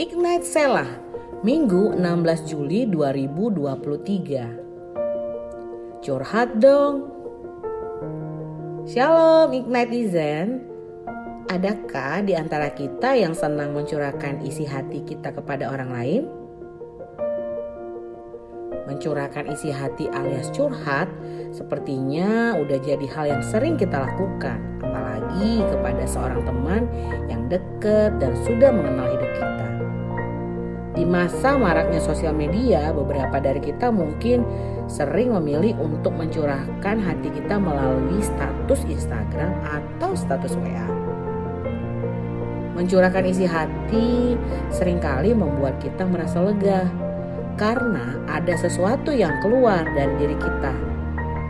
Ignite Selah, Minggu 16 Juli 2023. Curhat dong. Shalom Ignitizen. Adakah di antara kita yang senang mencurahkan isi hati kita kepada orang lain? Mencurahkan isi hati alias curhat sepertinya udah jadi hal yang sering kita lakukan, apalagi kepada seorang teman yang dekat dan sudah mengenal hidup kita. Masa maraknya sosial media, beberapa dari kita mungkin sering memilih untuk mencurahkan hati kita melalui status Instagram atau status WA. Mencurahkan isi hati sering kali membuat kita merasa lega karena ada sesuatu yang keluar dari diri kita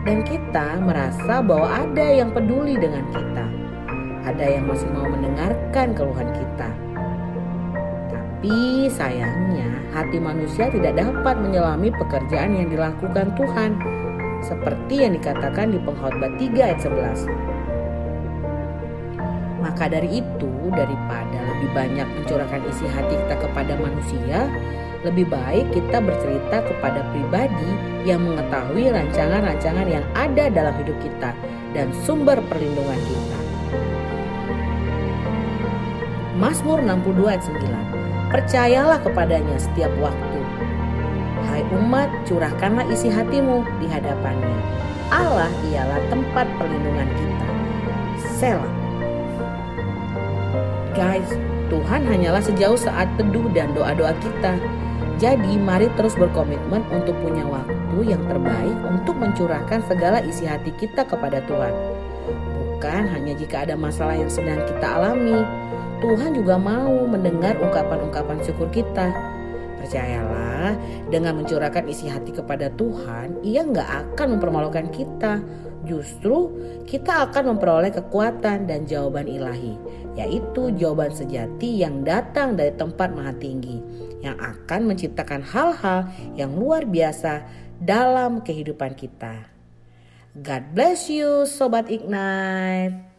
dan kita merasa bahwa ada yang peduli dengan kita. Ada yang masih mau mendengarkan keluhan kita tapi sayangnya hati manusia tidak dapat menyelami pekerjaan yang dilakukan Tuhan. Seperti yang dikatakan di pengkhotbah 3 ayat 11. Maka dari itu daripada lebih banyak mencurahkan isi hati kita kepada manusia, lebih baik kita bercerita kepada pribadi yang mengetahui rancangan-rancangan yang ada dalam hidup kita dan sumber perlindungan kita. Mazmur 62 ayat 9 Percayalah kepadanya setiap waktu. Hai umat, curahkanlah isi hatimu di hadapannya. Allah ialah tempat perlindungan kita. Selah. Guys, Tuhan hanyalah sejauh saat teduh dan doa-doa kita. Jadi mari terus berkomitmen untuk punya waktu yang terbaik untuk mencurahkan segala isi hati kita kepada Tuhan. Bukan hanya jika ada masalah yang sedang kita alami, Tuhan juga mau mendengar ungkapan-ungkapan syukur kita. Percayalah, dengan mencurahkan isi hati kepada Tuhan, ia nggak akan mempermalukan kita. Justru kita akan memperoleh kekuatan dan jawaban ilahi, yaitu jawaban sejati yang datang dari tempat maha tinggi, yang akan menciptakan hal-hal yang luar biasa dalam kehidupan kita. God bless you, Sobat Ignite.